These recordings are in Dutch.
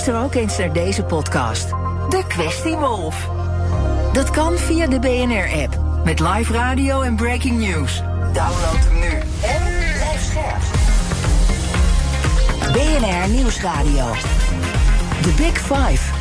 Luister ook eens naar deze podcast. De Kwestie Wolf. Dat kan via de BNR-app. Met live radio en breaking news. Download hem nu en blijf scherp. BNR Nieuwsradio. The Big Five.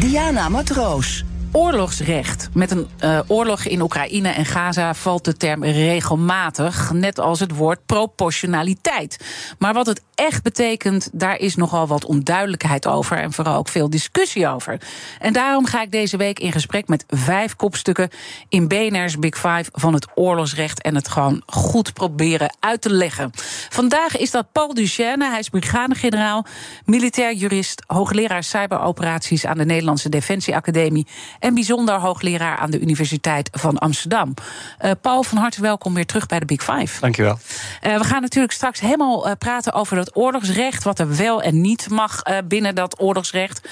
Diana Matroos. Oorlogsrecht. Met een uh, oorlog in Oekraïne en Gaza valt de term regelmatig, net als het woord proportionaliteit. Maar wat het echt betekent, daar is nogal wat onduidelijkheid over en vooral ook veel discussie over. En daarom ga ik deze week in gesprek met vijf kopstukken in BNR's Big Five van het oorlogsrecht en het gewoon goed proberen uit te leggen. Vandaag is dat Paul Duchesne, hij is brigadegeneraal, militair jurist, hoogleraar cyberoperaties aan de Nederlandse Defensieacademie en bijzonder hoogleraar aan de Universiteit van Amsterdam. Uh, Paul, van harte welkom weer terug bij de Big Five. Dankjewel. Uh, we gaan natuurlijk straks helemaal uh, praten over dat oorlogsrecht, wat er wel en niet mag binnen dat oorlogsrecht.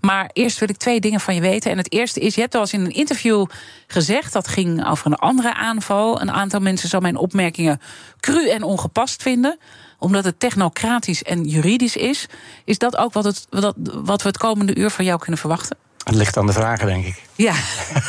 Maar eerst wil ik twee dingen van je weten. En het eerste is, je hebt al eens in een interview gezegd... dat ging over een andere aanval. Een aantal mensen zou mijn opmerkingen cru en ongepast vinden omdat het technocratisch en juridisch is. Is dat ook wat, het, wat we het komende uur van jou kunnen verwachten? Het ligt aan de vragen, denk ik. Ja,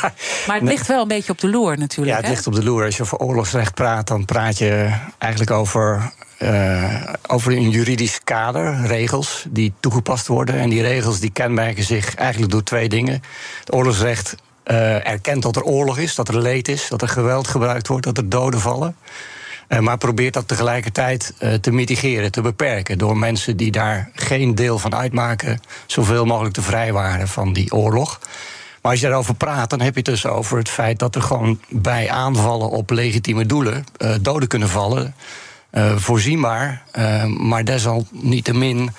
maar het ligt wel een beetje op de loer natuurlijk. Ja, het ligt op de loer. Als je over oorlogsrecht praat, dan praat je eigenlijk over, uh, over een juridisch kader, regels die toegepast worden. En die regels die kenmerken zich eigenlijk door twee dingen. Het oorlogsrecht uh, erkent dat er oorlog is, dat er leed is, dat er geweld gebruikt wordt, dat er doden vallen. Uh, maar probeert dat tegelijkertijd uh, te mitigeren, te beperken. Door mensen die daar geen deel van uitmaken, zoveel mogelijk te vrijwaren van die oorlog. Maar als je daarover praat, dan heb je het dus over het feit dat er gewoon bij aanvallen op legitieme doelen uh, doden kunnen vallen. voorzienbaar, maar desalniettemin.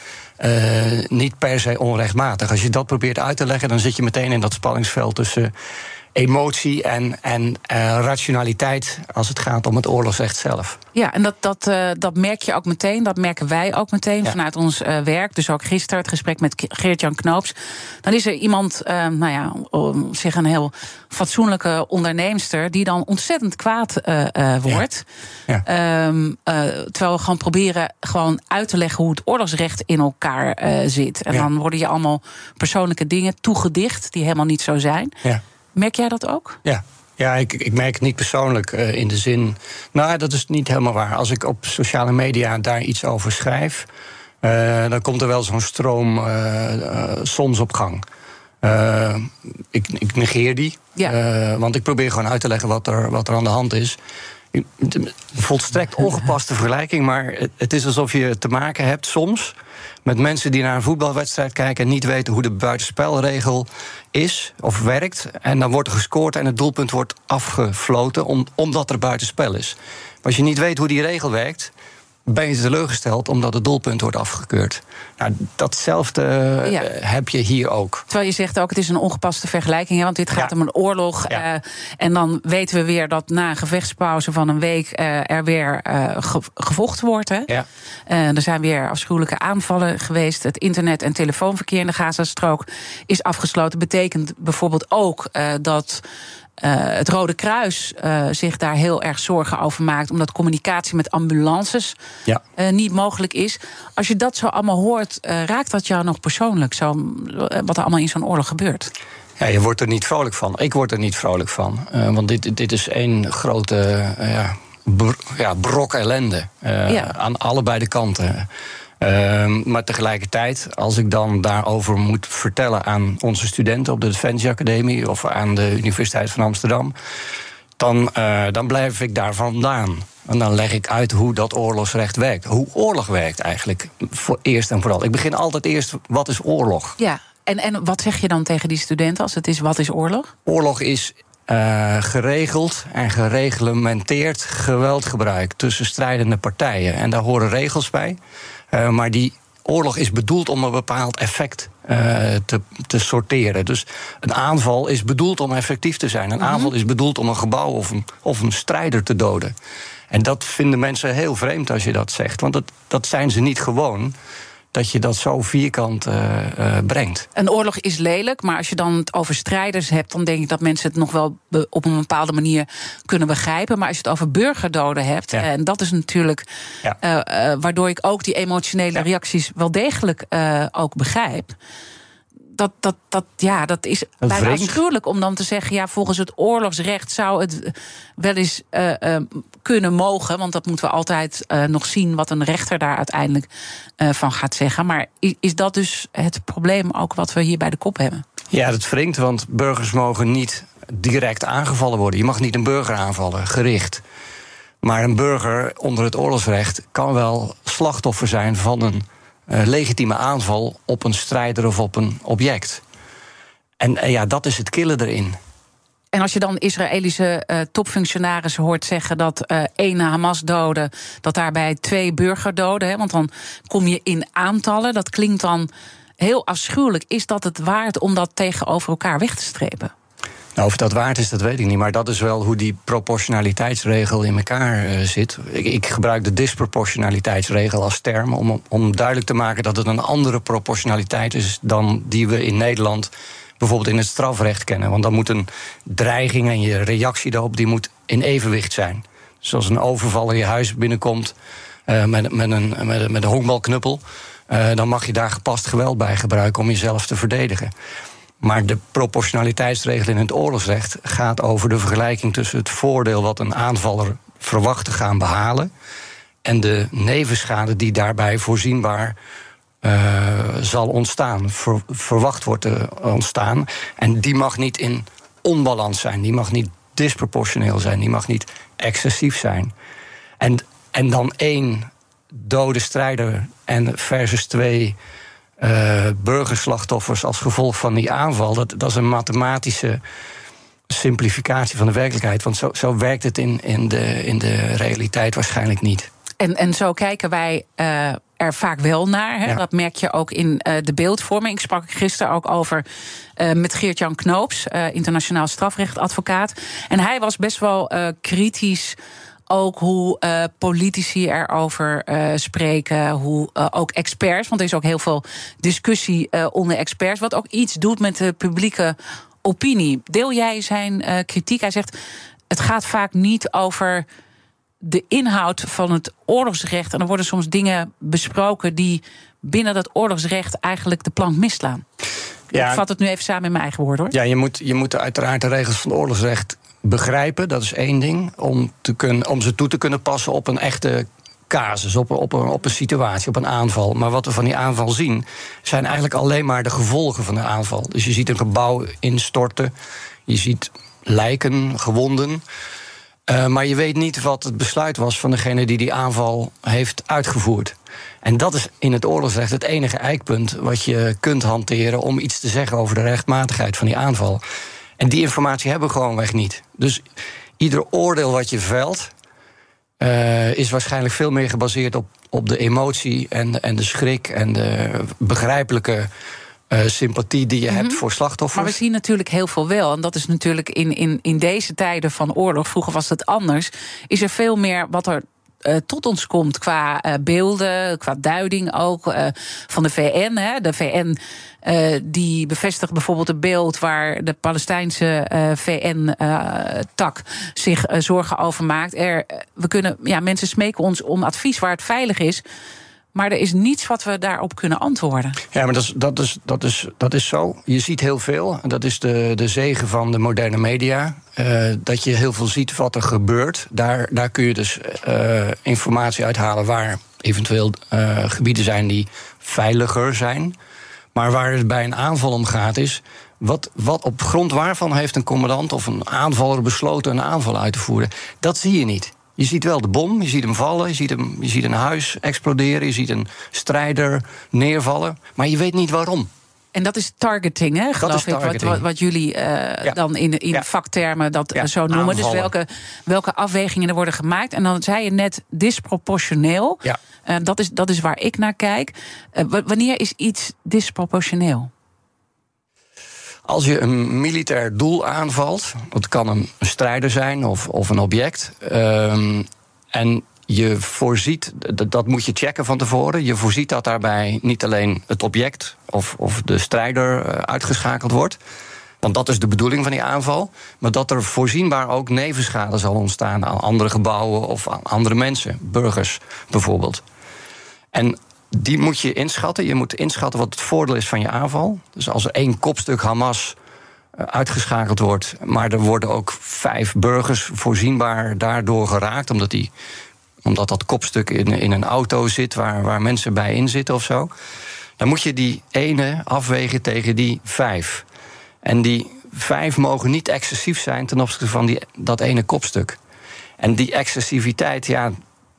Uh, niet per se onrechtmatig. Als je dat probeert uit te leggen, dan zit je meteen in dat spanningsveld tussen emotie en, en uh, rationaliteit als het gaat om het oorlogsrecht zelf. Ja, en dat, dat, uh, dat merk je ook meteen, dat merken wij ook meteen ja. vanuit ons uh, werk. Dus ook gisteren het gesprek met Geert-Jan Knoops. Dan is er iemand, nou ja, zich een heel fatsoenlijke onderneemster... die dan ontzettend kwaad wordt. Ja. Ja. Um, terwijl we gewoon proberen gewoon uit te leggen... hoe het oorlogsrecht in elkaar zit. En dan worden je allemaal persoonlijke dingen toegedicht... die helemaal niet zo zijn. Ja. Merk jij dat ook? Ja. Ja, ik, ik merk het niet persoonlijk uh, in de zin. Nou, dat is niet helemaal waar. Als ik op sociale media daar iets over schrijf, uh, dan komt er wel zo'n stroom uh, soms op gang. ik, ik negeer die, ja. want ik probeer gewoon uit te leggen wat er, wat er aan de hand is. Volstrekt ongepaste vergelijking, maar het is alsof je te maken hebt soms met mensen die naar een voetbalwedstrijd kijken en niet weten hoe de buitenspelregel is of werkt. En dan wordt er gescoord en het doelpunt wordt afgefloten om, omdat er buitenspel is. Maar als je niet weet hoe die regel werkt, ben je teleurgesteld omdat het doelpunt wordt afgekeurd. Nou, datzelfde ja. uh, heb je hier ook. Terwijl je zegt ook, het is een ongepaste vergelijking, hè, want dit gaat ja. om een oorlog. Ja. Uh, en dan weten we weer dat na een gevechtspauze van een week uh, er weer ge gevochten wordt. Hè? Ja. er zijn weer afschuwelijke aanvallen geweest. Het internet- en telefoonverkeer in de Gazastrook is afgesloten. Betekent bijvoorbeeld ook dat uh, het Rode Kruis uh, zich daar heel erg zorgen over maakt, omdat communicatie met ambulances ja. uh, niet mogelijk is. Als je dat zo allemaal hoort, raakt dat jou nog persoonlijk, zo, wat er allemaal in zo'n oorlog gebeurt? Ja, je wordt er niet vrolijk van. Ik word er niet vrolijk van. want dit, dit is één grote ja, br ja, brok ellende. Ja. Aan allebei de kanten. Uh, maar tegelijkertijd, als ik dan daarover moet vertellen aan onze studenten op de Defensie Academie of aan de Universiteit van Amsterdam, dan, uh, dan blijf ik daar vandaan. En dan leg ik uit hoe dat oorlogsrecht werkt. Hoe oorlog werkt eigenlijk, voor eerst en vooral. Ik begin altijd eerst, wat is oorlog? Ja, en, en wat zeg je dan tegen die studenten als het is, wat is oorlog? Oorlog is uh, geregeld en gereglementeerd geweldgebruik tussen strijdende partijen. En daar horen regels bij. Uh, maar die oorlog is bedoeld om een bepaald effect uh, te, te, sorteren. Dus een aanval is bedoeld om effectief te zijn. Een mm -hmm. aanval is bedoeld om een gebouw of een, of een strijder te doden. En dat vinden mensen heel vreemd als je dat zegt. Want dat, dat zijn ze niet gewoon. Dat je dat zo vierkant uh, brengt. Een oorlog is lelijk, maar als je dan het over strijders hebt, dan denk ik dat mensen het nog wel op een bepaalde manier kunnen begrijpen. Maar als je het over burgerdoden hebt, en dat is natuurlijk ja. uh, waardoor ik ook die emotionele reacties wel degelijk ook begrijp dat, dat, dat, ja, dat is dat bijna afschuwelijk om dan te zeggen... ja, volgens het oorlogsrecht zou het wel eens uh, uh, kunnen mogen... want dat moeten we altijd uh, nog zien wat een rechter daar uiteindelijk van gaat zeggen. Maar is, is dat dus het probleem ook wat we hier bij de kop hebben? Ja, dat wringt, want burgers mogen niet direct aangevallen worden. Je mag niet een burger aanvallen, gericht. Maar een burger onder het oorlogsrecht kan wel slachtoffer zijn van een legitieme aanval op een strijder of op een object. En uh, ja, dat is het killen erin. En als je dan Israëlische uh, topfunctionarissen hoort zeggen dat uh, één Hamas-doden, dat daarbij twee burgerdoden, hè, want dan kom je in aantallen, dat klinkt dan heel afschuwelijk. Is dat het waard om dat tegenover elkaar weg te strepen? Nou, of dat waard is, dat weet ik niet. Maar dat is wel hoe die proportionaliteitsregel in elkaar uh, zit. Ik, ik, gebruik de disproportionaliteitsregel als term om, om duidelijk te maken dat het een andere proportionaliteit is dan die we in Nederland bijvoorbeeld in het strafrecht kennen. Want dan moet een dreiging en je reactie daarop die moet in evenwicht zijn. Zoals een overval in je huis binnenkomt uh, met, met, een, met, met een honkbalknuppel. Uh, dan mag je daar gepast geweld bij gebruiken om jezelf te verdedigen. Maar de proportionaliteitsregel in het oorlogsrecht gaat over de vergelijking tussen het voordeel wat een aanvaller verwacht te gaan behalen en de nevenschade die daarbij voorzienbaar uh, zal ontstaan, verwacht wordt te ontstaan. En die mag niet in onbalans zijn, die mag niet disproportioneel zijn, die mag niet excessief zijn. En, en dan één dode strijder en versus twee uh, burgerslachtoffers als gevolg van die aanval. Dat, dat is een mathematische simplificatie van de werkelijkheid. Want zo, zo werkt het in, in, de, in de realiteit waarschijnlijk niet. En, en zo kijken wij uh, er vaak wel naar. Hè? Dat merk je ook in uh, de beeldvorming. Ik sprak gisteren ook over uh, met Geert-Jan Knoops, internationaal strafrechtadvocaat. En hij was best wel kritisch ook hoe uh, politici erover uh, spreken, hoe uh, ook experts, want er is ook heel veel discussie onder experts, wat ook iets doet met de publieke opinie. Deel jij zijn kritiek? Hij zegt: het gaat vaak niet over de inhoud van het oorlogsrecht. En er worden soms dingen besproken die binnen dat oorlogsrecht eigenlijk de plank misslaan. Ja, ik vat het nu even samen in mijn eigen woorden hoor. Ja, je moet, je moet uiteraard de regels van het oorlogsrecht begrijpen, dat is één ding. Om, te kunnen, om ze toe te kunnen passen op een echte casus, op, op, een, op een situatie, op een aanval. Maar wat we van die aanval zien, zijn eigenlijk alleen maar de gevolgen van de aanval. Dus je ziet een gebouw instorten, je ziet lijken, gewonden. Uh, maar je weet niet wat het besluit was van degene die die aanval heeft uitgevoerd. En dat is in het oorlogsrecht het enige eikpunt wat je kunt hanteren om iets te zeggen over de rechtmatigheid van die aanval. En die informatie hebben we gewoonweg niet. Dus ieder oordeel wat je velt, uh, is waarschijnlijk veel meer gebaseerd op, op de emotie en, en de schrik en de begrijpelijke. Uh, sympathie die je mm -hmm. hebt voor slachtoffers. Maar we zien natuurlijk heel veel wel. En dat is natuurlijk in, in, in deze tijden van oorlog, vroeger was het anders. Is er veel meer wat er uh, tot ons komt qua uh, beelden, qua duiding ook uh, van de VN. Hè. De VN die bevestigt bijvoorbeeld een beeld waar de Palestijnse VN-tak zich zorgen over maakt. Er, we kunnen, ja, mensen smeken ons om advies waar het veilig is. Maar er is niets wat we daarop kunnen antwoorden. Ja, maar dat is, dat is, dat is, dat is zo. Je ziet heel veel. Dat is de, de zegen van de moderne media. Uh, dat je heel veel ziet wat er gebeurt. Daar, daar kun je dus uh, informatie uithalen waar eventueel uh, gebieden zijn die veiliger zijn. Maar waar het bij een aanval om gaat is. Wat, wat op grond waarvan heeft een commandant of een aanvaller besloten een aanval uit te voeren? Dat zie je niet. Je ziet wel de bom, je ziet hem vallen, je ziet, hem, je ziet een huis exploderen, je ziet een strijder neervallen, maar je weet niet waarom. En dat is targeting, hè, geloof ik, wat, wat, wat, jullie uh, ja. dan in, in ja. vaktermen dat ja. zo noemen. Dus Aanvallen. Dus welke, welke afwegingen er worden gemaakt. En dan zei je net disproportioneel. Ja. Uh, dat, is, dat is waar ik naar kijk. Uh, wanneer is iets disproportioneel? Als je een militair doel aanvalt, dat kan een strijder zijn of, of een object. Um, en je voorziet, dat moet je checken van tevoren. Je voorziet dat daarbij niet alleen het object of, of de strijder eh, uitgeschakeld wordt. Want dat is de bedoeling van die aanval. Maar dat er voorzienbaar ook nevenschade zal ontstaan aan andere gebouwen of aan andere mensen, burgers bijvoorbeeld. En die moet je inschatten. Je moet inschatten wat het voordeel is van je aanval. Dus als er één kopstuk Hamas eh, uitgeschakeld wordt, maar er worden ook vijf burgers voorzienbaar daardoor geraakt, omdat, die, omdat dat kopstuk in, in een auto zit waar, waar mensen bij in zitten of zo. Dan moet je die ene afwegen tegen die vijf. En die vijf mogen niet excessief zijn ten opzichte van die, dat ene kopstuk. En die excessiviteit, ja,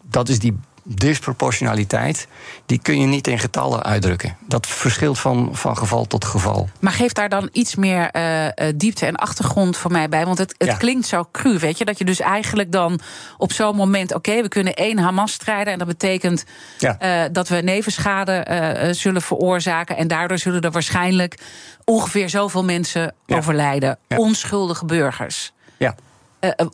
dat is die disproportionaliteit, die kun je niet in getallen uitdrukken. Dat verschilt van, van geval tot geval. Maar geeft daar dan iets meer uh, diepte en achtergrond voor mij bij? Want het, het klinkt zo cru, weet je? Dat je dus eigenlijk dan op zo'n moment... oké, we kunnen één Hamas strijden... en dat betekent ja. uh, dat we nevenschade uh, zullen veroorzaken... en daardoor zullen er waarschijnlijk ongeveer zoveel mensen ja. overlijden. Onschuldige burgers. Ja.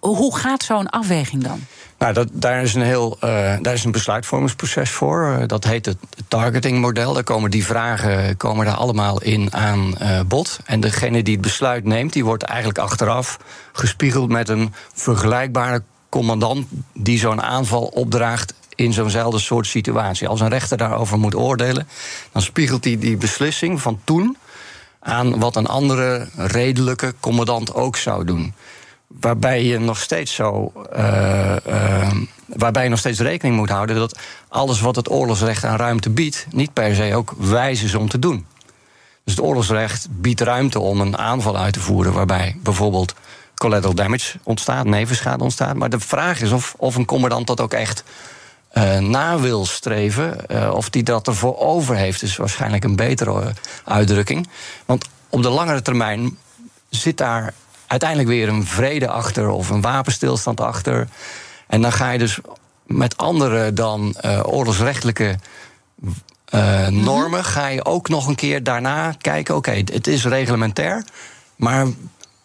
Hoe gaat zo'n afweging dan? Nou, dat, daar, is een heel, uh, daar is een besluitvormingsproces voor. Dat heet het targetingmodel. Daar komen die vragen komen daar allemaal in aan bod. En degene die het besluit neemt, die wordt eigenlijk achteraf gespiegeld met een vergelijkbare commandant die zo'n aanval opdraagt in zo'nzelfde soort situatie. Als een rechter daarover moet oordelen, dan spiegelt hij die beslissing van toen aan wat een andere redelijke commandant ook zou doen waarbij je nog steeds zo. Uh, uh, waarbij je nog steeds rekening moet houden dat alles wat het oorlogsrecht aan ruimte biedt, niet per se ook wijs is om te doen. Dus het oorlogsrecht biedt ruimte om een aanval uit te voeren, waarbij bijvoorbeeld collateral damage ontstaat, nevenschade ontstaat. Maar de vraag is of, of een commandant dat ook echt uh, na wil streven, of die dat ervoor over heeft, is waarschijnlijk een betere uitdrukking. Want op de langere termijn zit daar uiteindelijk weer een vrede achter of een wapenstilstand achter. En dan ga je dus met andere dan uh, oorlogsrechtelijke uh, normen, ga je ook nog een keer daarna kijken: oké, okay, het is reglementair, maar,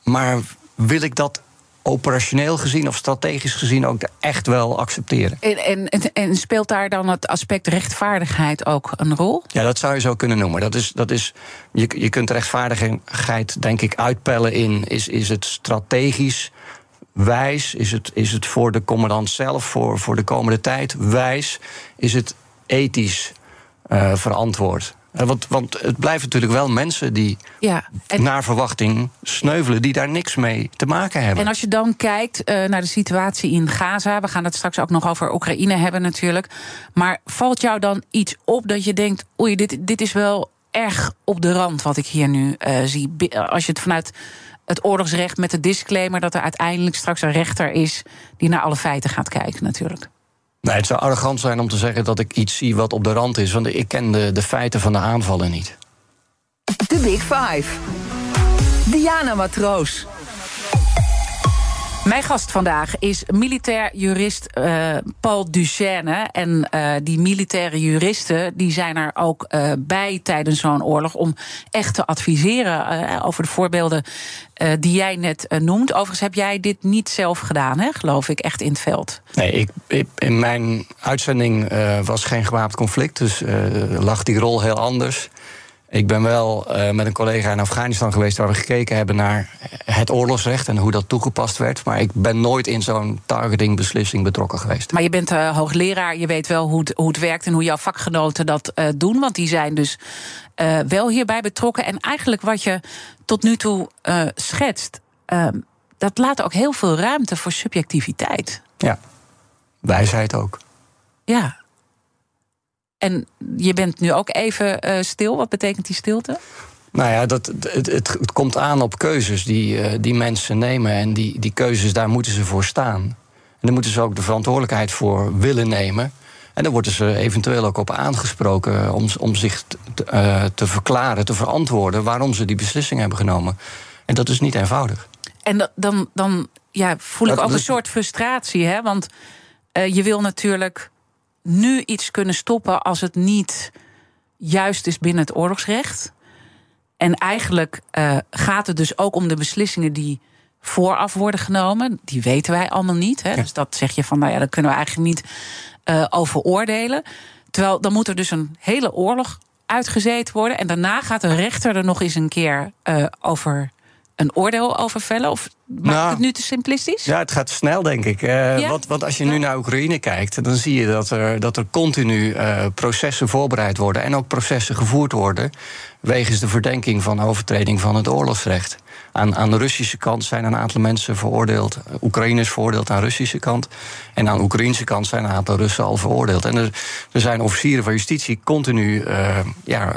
maar wil ik dat operationeel gezien of strategisch gezien ook echt wel accepteren. En, en, en, speelt daar dan het aspect rechtvaardigheid ook een rol? Ja, dat zou je zo kunnen noemen. Dat is, dat is, je, je kunt rechtvaardigheid denk ik uitpellen in... is, is het strategisch wijs? Is het, is het voor de commandant zelf, voor, voor de komende tijd wijs? Is het ethisch uh, verantwoord? Eh, want, want het blijven natuurlijk wel mensen die ja, naar verwachting sneuvelen, die daar niks mee te maken hebben. En als je dan kijkt uh, naar de situatie in Gaza, we gaan het straks ook nog over Oekraïne hebben natuurlijk. Maar valt jou dan iets op dat je denkt: oei, dit, dit is wel erg op de rand wat ik hier nu uh, zie? Als je het vanuit het oorlogsrecht met de disclaimer dat er uiteindelijk straks een rechter is die naar alle feiten gaat kijken, natuurlijk. Nee, het zou arrogant zijn om te zeggen dat ik iets zie wat op de rand is, want ik ken de, de feiten van de aanvallen niet. De Big Five. Diana Matroos. Mijn gast vandaag is militair jurist uh, Paul Duchesne. En uh, die militaire juristen die zijn er ook uh, bij tijdens zo'n oorlog om echt te adviseren over de voorbeelden die jij net noemt. Overigens heb jij dit niet zelf gedaan, hè, geloof ik, echt in het veld. Nee, ik in mijn uitzending was geen gewapend conflict, dus lag die rol heel anders. Ik ben wel uh, met een collega in Afghanistan geweest waar we gekeken hebben naar het oorlogsrecht en hoe dat toegepast werd. Maar ik ben nooit in zo'n targeting-beslissing betrokken geweest. Maar je bent uh, hoogleraar, je weet wel hoe het, hoe het werkt en hoe jouw vakgenoten dat uh, doen. Want die zijn dus wel hierbij betrokken. En eigenlijk wat je tot nu toe schetst, ehm, dat laat ook heel veel ruimte voor subjectiviteit. Ja, wijsheid ook. Ja, en je bent nu ook even uh, stil. Wat betekent die stilte? Nou ja, dat, het, het, komt aan op keuzes die, uh, die mensen nemen. En die, die keuzes, daar moeten ze voor staan. En daar moeten ze ook de verantwoordelijkheid voor willen nemen. En daar worden ze eventueel ook op aangesproken om, om zich te, uh, te verklaren, te verantwoorden waarom ze die beslissing hebben genomen. En dat is niet eenvoudig. En dan, dan ja, voel ik dat, ook een soort frustratie, hè? Want je wil natuurlijk nu iets kunnen stoppen als het niet juist is binnen het oorlogsrecht. En eigenlijk uh, gaat het dus ook om de beslissingen die vooraf worden genomen. Die weten wij allemaal niet. Hè? Dus dat zeg je van, nou ja, daar kunnen we eigenlijk niet uh, over oordelen. Terwijl dan moet er dus een hele oorlog uitgezeten worden. En daarna gaat de rechter er nog eens een keer uh, over een oordeel over vellen? Of maakt nou, het nu te simplistisch? Ja, het gaat snel, denk ik. Uh, ja? want, want, als je nu naar Oekraïne kijkt, dan zie je dat er, dat er continu uh, processen voorbereid worden en ook processen gevoerd worden. wegens de verdenking van overtreding van het oorlogsrecht. Aan, aan de Russische kant zijn een aantal mensen veroordeeld. Oekraïne is veroordeeld aan de Russische kant. En aan de Oekraïnse kant zijn een aantal Russen al veroordeeld. En er, er zijn officieren van justitie continu uh, ja,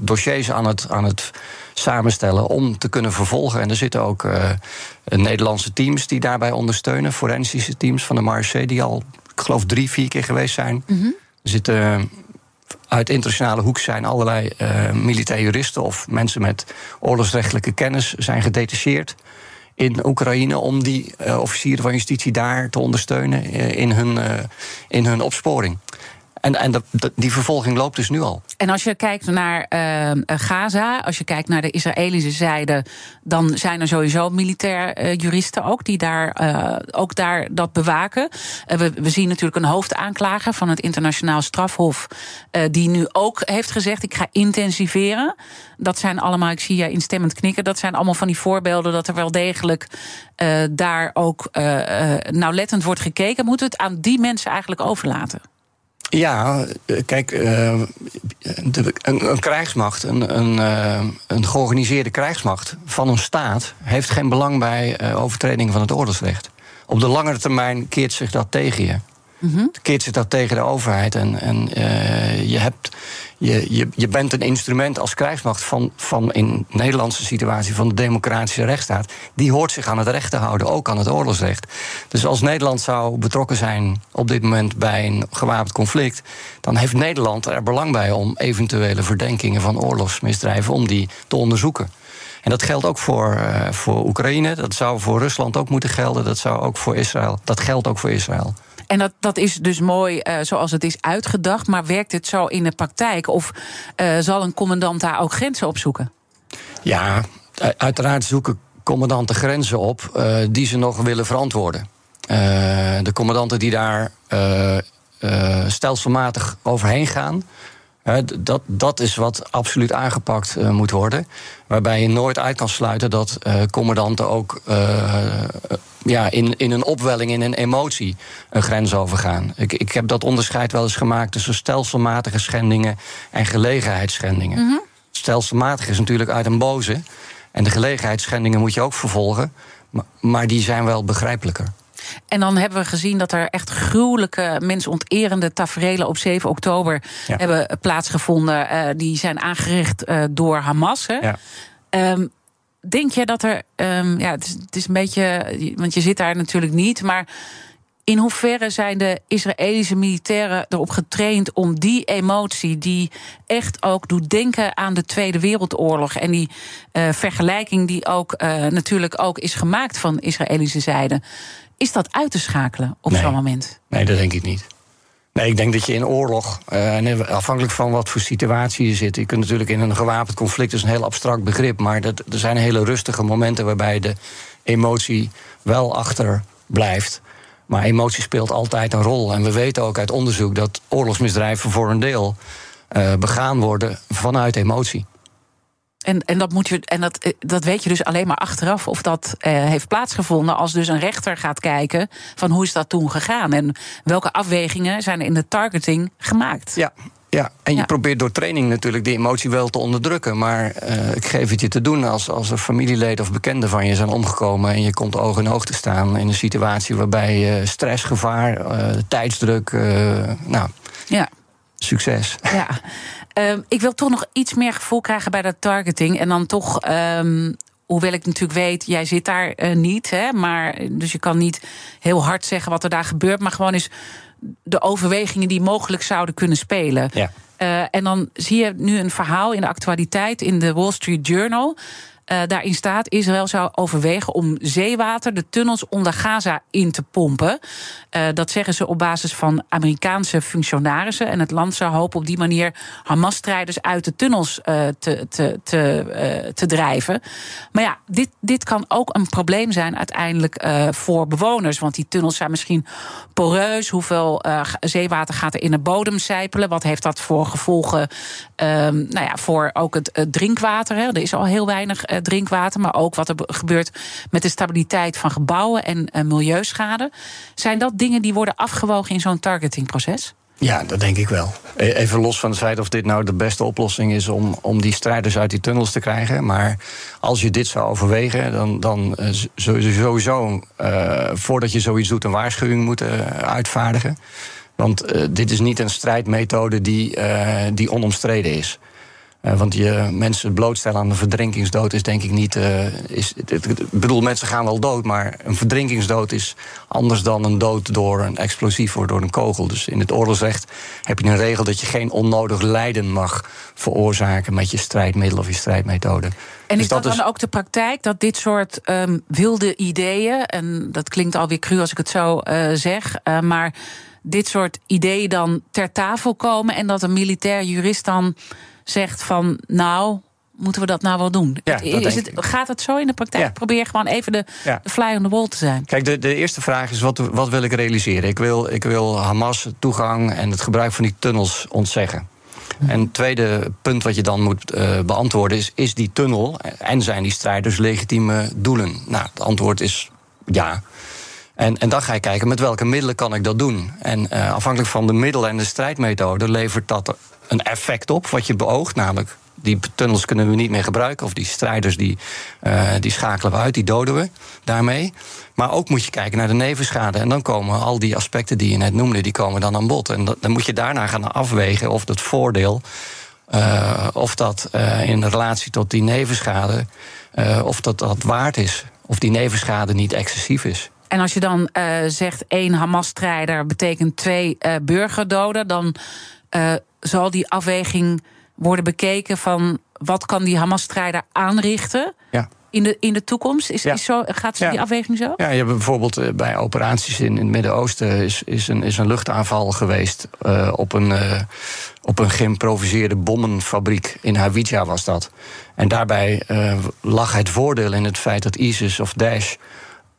dossiers aan het, aan het samenstellen om te kunnen vervolgen. En er zitten ook uh, Nederlandse teams die daarbij ondersteunen. Forensische teams van de Marseille, die al, ik geloof, drie, vier keer geweest zijn. Mm -hmm. Er zitten uit internationale hoek zijn allerlei uh, militair juristen of mensen met oorlogsrechtelijke kennis zijn gedetacheerd in Oekraïne om die uh, officieren van justitie daar te ondersteunen in hun, in hun opsporing. En, en die vervolging loopt dus nu al. En als je kijkt naar uh, Gaza, als je kijkt naar de Israëlische zijde, dan zijn er sowieso militair uh, juristen ook die daar, ook daar dat bewaken. We, we, zien natuurlijk een hoofdaanklager van het internationaal strafhof, die nu ook heeft gezegd: ik ga intensiveren. Dat zijn allemaal, ik zie je instemmend knikken, dat zijn allemaal van die voorbeelden dat er wel degelijk daar ook nauwlettend wordt gekeken. Moet het aan die mensen eigenlijk overlaten? Ja, eh, kijk, uh, de, een, een, krijgsmacht, een, een, uh, een, georganiseerde krijgsmacht van een staat heeft geen belang bij uh, overtreding van het oorlogsrecht. Op de langere termijn keert zich dat tegen je. Mm -hmm. Keert zich dat tegen de overheid. En, en je hebt je, je, bent een instrument als krijgsmacht van, van in Nederlandse situatie van de democratische rechtsstaat. Die hoort zich aan het recht te houden, ook aan het oorlogsrecht. Dus als Nederland zou betrokken zijn op dit moment bij een gewapend conflict, dan heeft Nederland er belang bij om eventuele verdenkingen van oorlogsmisdrijven om die te onderzoeken. En dat geldt ook voor, uh, voor Oekraïne, dat zou voor Rusland ook moeten gelden, dat zou ook voor Israël. Dat geldt ook voor Israël. En dat, dat is dus mooi uh, zoals het is uitgedacht. Maar werkt het zo in de praktijk? Of uh, zal een commandant daar ook grenzen op zoeken? Ja, uiteraard zoeken commandanten grenzen op uh, die ze nog willen verantwoorden. de commandanten die daar stelselmatig overheen gaan. Dat, dat is wat absoluut aangepakt uh, moet worden. Waarbij je nooit uit kan sluiten dat uh, commandanten ook uh, ja, in, in een opwelling, in een emotie, een grens overgaan. Ik, ik heb dat onderscheid wel eens gemaakt tussen stelselmatige schendingen en gelegenheidsschendingen. Mm -hmm. Stelselmatig is natuurlijk uit een boze. En de gelegenheidsschendingen moet je ook vervolgen. Maar, maar die zijn wel begrijpelijker. En dan hebben we gezien dat er echt gruwelijke, mensonterende taferelen op 7 oktober ja. hebben plaatsgevonden. Uh, die zijn aangericht uh, door Hamas. Hè? Ja. Um, denk je dat er, um, ja, het is, het is, een beetje, want je zit daar natuurlijk niet, maar in hoeverre zijn de Israëlische militairen erop getraind om die emotie, die echt ook doet denken aan de Tweede Wereldoorlog en die uh, vergelijking die ook uh, natuurlijk ook is gemaakt van Israëlische zijde, is dat uit te schakelen op nee. zo'n moment? Nee, dat denk ik niet. Nee, ik denk dat je in oorlog, uh, afhankelijk van wat voor situatie je zit. Je kunt natuurlijk in een gewapend conflict, dat is een heel abstract begrip. Maar dat, er zijn hele rustige momenten waarbij de emotie wel achter blijft. Maar emotie speelt altijd een rol. En we weten ook uit onderzoek dat oorlogsmisdrijven voor een deel uh, begaan worden vanuit emotie. En, en, dat, moet je, en dat, eh, dat weet je dus alleen maar achteraf of dat uh, heeft plaatsgevonden. Als dus een rechter gaat kijken van hoe is dat toen gegaan. En welke afwegingen zijn er in de targeting gemaakt. Ja, ja, en je ja. probeert door training natuurlijk die emotie wel te onderdrukken. Maar uh, ik geef het je te doen als, als er familieleden of bekenden van je zijn omgekomen. en je komt oog in oog te staan in een situatie waarbij je stress, gevaar, uh, tijdsdruk. Uh, nou, ja. Succes. Ja. Uh, ik wil toch nog iets meer gevoel krijgen bij dat targeting. En dan toch. Um, Hoewel ik natuurlijk weet, jij zit daar uh, niet. Hè, maar, dus je kan niet heel hard zeggen wat er daar gebeurt. Maar gewoon eens de overwegingen die mogelijk zouden kunnen spelen. Ja. Uh, en dan zie je nu een verhaal in de actualiteit in de Wall Street Journal. Uh, daarin staat: Israël zou overwegen om zeewater de tunnels onder Gaza in te pompen. Uh, dat zeggen ze op basis van Amerikaanse functionarissen. En het land zou hopen op die manier Hamas-strijders uit de tunnels uh, te, te, te, te drijven. Maar ja, dit, dit kan ook een probleem zijn uiteindelijk voor bewoners. Want die tunnels zijn misschien poreus. Hoeveel zeewater gaat er in de bodem sijpelen? Wat heeft dat voor gevolgen ehm, nou ja, voor ook het drinkwater? Hè? Er is al heel weinig drinkwater, maar ook wat er gebeurt met de stabiliteit van gebouwen en uh, milieuschade. Zijn dat dingen die worden afgewogen in zo'n targetingproces? Ja, dat denk ik wel. E-, even los van het feit of dit nou de beste oplossing is om, om die strijders uit die tunnels te krijgen. Maar als je dit zou overwegen, dan, dan uh, sowieso, voordat je zoiets doet, een waarschuwing moeten uitvaardigen. Want uh, dit is niet een strijdmethode die, die onomstreden is. Uh, want je mensen blootstellen aan een verdrinkingsdood is denk ik niet. Is, ik bedoel, mensen gaan wel dood, maar een verdrinkingsdood is anders dan een dood door een explosief of door een kogel. Dus in het oorlogsrecht heb je een regel dat je geen onnodig lijden mag veroorzaken met je strijdmiddel of je strijdmethode. En dus is dat, dat dan ook de praktijk dat dit soort um, wilde ideeën, en dat klinkt alweer cru als ik het zo zeg, maar dit soort ideeën dan ter tafel komen en dat een militair jurist dan zegt van nou, moeten we dat nou wel doen? Ja, is het, gaat het zo in de praktijk? Ja. Probeer gewoon even de, ja. de, fly on the wall te zijn. Kijk, de, de eerste vraag is: wat, wat wil ik realiseren? Ik wil, ik wil Hamas toegang en het gebruik van die tunnels ontzeggen. En het tweede punt wat je dan moet uh, beantwoorden is: is die tunnel en zijn die strijders legitieme doelen? Nou, het antwoord is ja. En, en dan ga je kijken met welke middelen kan ik dat doen. En uh, afhankelijk van de middelen en de strijdmethode levert dat een effect op wat je beoogt, namelijk die tunnels kunnen we niet meer gebruiken. Of die strijders die, uh, die schakelen we uit, die doden we daarmee. Maar ook moet je kijken naar de nevenschade. En dan komen al die aspecten die je net noemde, die komen dan aan bod. En dan moet je daarna gaan afwegen of dat voordeel. Uh, of dat in relatie tot die nevenschade. of dat dat waard is. Of die nevenschade niet excessief is. En als je dan zegt één Hamas-strijder betekent twee burgerdoden, dan zal die afweging worden bekeken van wat kan die Hamas-strijder aanrichten ja. in, de, in de toekomst? Is, is zo, gaat die afweging zo? Ja, je hebt bijvoorbeeld eh, bij operaties in, in het Midden-Oosten is, is, een, is een luchtaanval geweest uh, op een, uh, op een geïmproviseerde bommenfabriek in Hawija was dat. En daarbij uh, lag het voordeel in het feit dat ISIS of Daesh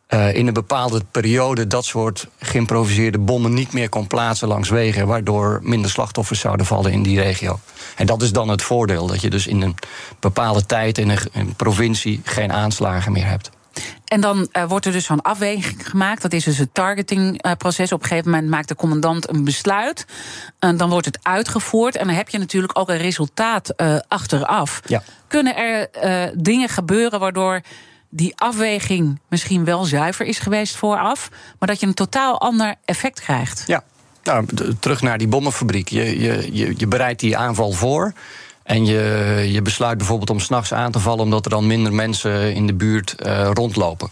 uh, in een bepaalde periode dat soort geïmproviseerde bommen niet meer kon plaatsen langs wegen, waardoor minder slachtoffers zouden vallen in die regio. En dat is dan het voordeel, dat je dus in een bepaalde tijd in een, een provincie geen aanslagen meer hebt. En dan uh, wordt er dus zo'n afweging gemaakt. Dat is dus het targetingproces. Op een gegeven moment maakt de commandant een besluit. En dan wordt het uitgevoerd. En dan heb je natuurlijk ook een resultaat uh, achteraf. Ja. Kunnen er dingen gebeuren waardoor die afweging misschien wel zuiver is geweest vooraf, maar dat je een totaal ander effect krijgt. Ja, nou, terug naar die bommenfabriek. Je, je, je, je bereidt die aanval voor. En je, je besluit bijvoorbeeld om s'nachts aan te vallen, omdat er dan minder mensen in de buurt uh, rondlopen.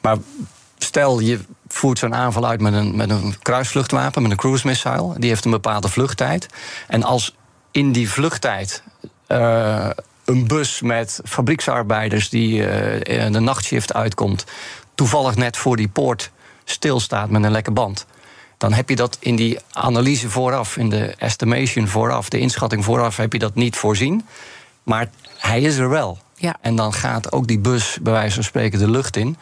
Maar stel je voert zo'n aanval uit met een, met een kruisvluchtwapen, met een cruise missile. Die heeft een bepaalde vluchttijd. En als in die vluchttijd. Uh, een bus met fabrieksarbeiders die de nachtshift uitkomt, toevallig net voor die poort stilstaat met een lekke band. Dan heb je dat in die analyse vooraf, in de estimation vooraf, de inschatting vooraf, heb je dat niet voorzien. Maar hij is er wel. Ja. En dan gaat ook die bus, bij wijze van spreken, de lucht in.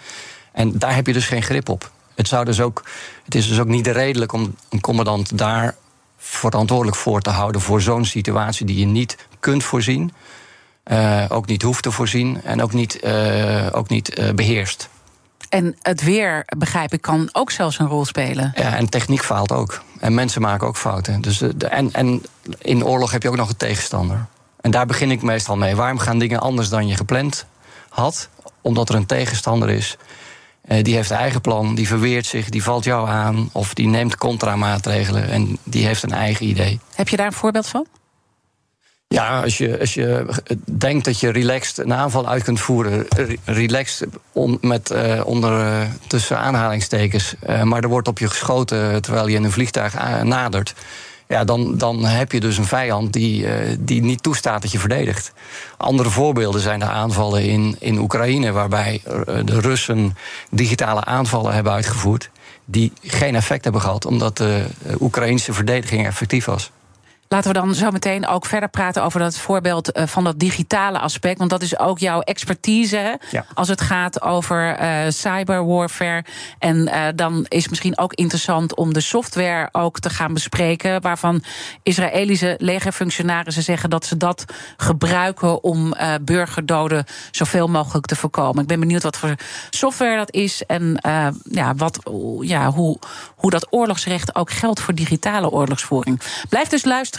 En daar heb je dus geen grip op. Het, zou dus ook, het is dus ook niet redelijk om een commandant daar verantwoordelijk voor te houden voor zo'n situatie die je niet kunt voorzien. Uh, ook niet hoeft te voorzien en ook niet, uh, ook niet uh, beheerst. En het weer, begrijp ik, kan ook zelfs een rol spelen. Ja, en techniek faalt ook. En mensen maken ook fouten. Dus de, en, en in oorlog heb je ook nog een tegenstander. En daar begin ik meestal mee. Waarom gaan dingen anders dan je gepland had? Omdat er een tegenstander is. die heeft een eigen plan, die verweert zich, die valt jou aan... of die neemt contramaatregelen en die heeft een eigen idee. Heb je daar een voorbeeld van? Ja, als je, als je denkt dat je relaxed een aanval uit kunt voeren, relaxed on, met, uh, onder tussen aanhalingstekens, maar er wordt op je geschoten terwijl je in een vliegtuig nadert. ja, dan, dan heb je dus een vijand die, die niet toestaat dat je verdedigt. Andere voorbeelden zijn de aanvallen in, in Oekraïne, waarbij de Russen digitale aanvallen hebben uitgevoerd. die geen effect hebben gehad, omdat de Oekraïnse verdediging effectief was. Laten we dan zo meteen ook verder praten over dat voorbeeld uh, van dat digitale aspect. Want dat is ook jouw expertise ja. als het gaat over uh, cyberwarfare. En uh, dan is misschien ook interessant om de software ook te gaan bespreken. Waarvan Israëlische legerfunctionarissen zeggen dat ze dat gebruiken om burgerdoden zoveel mogelijk te voorkomen. Ik ben benieuwd wat voor software dat is en ja, wat, ja, hoe, hoe dat oorlogsrecht ook geldt voor digitale oorlogsvoering. Blijf dus luisteren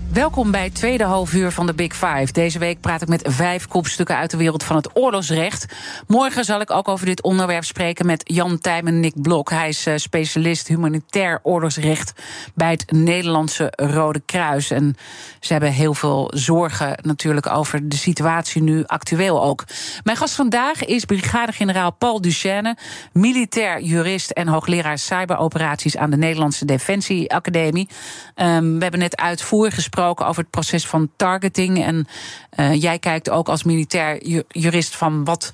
Welkom bij het tweede halfuur van de Big Five. Deze week praat ik met vijf kopstukken uit de wereld van het oorlogsrecht. Morgen zal ik ook over dit onderwerp spreken met Jan Tijmen Nick Blok. Hij is uh, specialist humanitair oorlogsrecht bij het Nederlandse Rode Kruis. En ze hebben heel veel zorgen natuurlijk over de situatie nu, actueel ook. Mijn gast vandaag is brigadegeneraal Paul Duchesne, militair jurist en hoogleraar cyberoperaties aan de Nederlandse Defensie Academie. Um, we hebben net uitvoerig gesproken over het proces van targeting. En uh, jij kijkt ook als militair jurist van wat.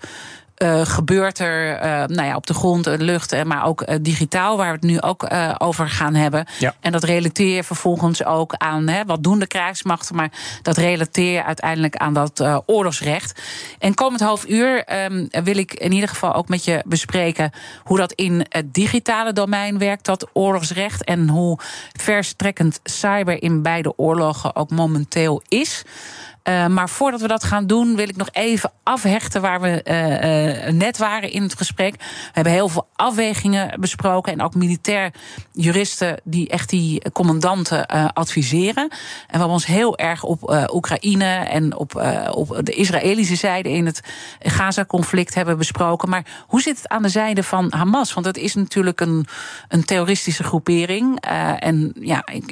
Uh, gebeurt er uh, nou ja, op de grond, de lucht, maar ook uh, digitaal, waar we het nu ook over gaan hebben. Ja. En dat relateer je vervolgens ook aan hè, wat doen de krijgsmachten, maar dat relateer je uiteindelijk aan dat oorlogsrecht. En komend half uur um, wil ik in ieder geval ook met je bespreken hoe dat in het digitale domein werkt, dat oorlogsrecht, en hoe verstrekkend cyber in beide oorlogen ook momenteel is. Uh, maar voordat we dat gaan doen, wil ik nog even afhechten waar we uh, net waren in het gesprek. We hebben heel veel afwegingen besproken en ook militair juristen die echt die commandanten adviseren. En we hebben ons heel erg op Oekraïne en op, op de Israëlische zijde in het Gaza-conflict hebben besproken. Maar hoe zit het aan de zijde van Hamas? Want dat is natuurlijk een, een terroristische groepering. en ja, ik,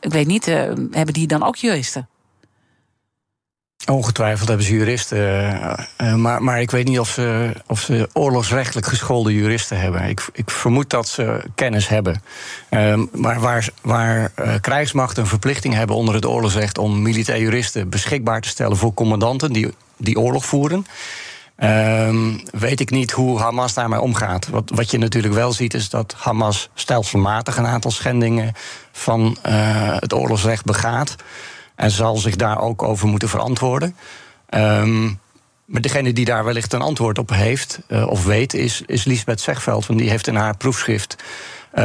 ik weet niet, hebben die dan ook juristen? Ongetwijfeld hebben ze juristen. Uh, uh, maar, maar ik weet niet of ze, of ze oorlogsrechtelijk geschoolde juristen hebben. Ik, ik vermoed dat ze kennis hebben. Uh, maar waar, waar krijgsmachten een verplichting hebben onder het oorlogsrecht om militair juristen beschikbaar te stellen voor commandanten die, die oorlog voeren. Ehm, weet ik niet hoe Hamas daarmee omgaat. Wat, wat je natuurlijk wel ziet is dat Hamas stelselmatig een aantal schendingen van het oorlogsrecht begaat. En zal zich daar ook over moeten verantwoorden. Um, maar degene die daar wellicht een antwoord op heeft uh, of weet, is, is Lisbeth Zegveld. Want die heeft in haar proefschrift. Uh,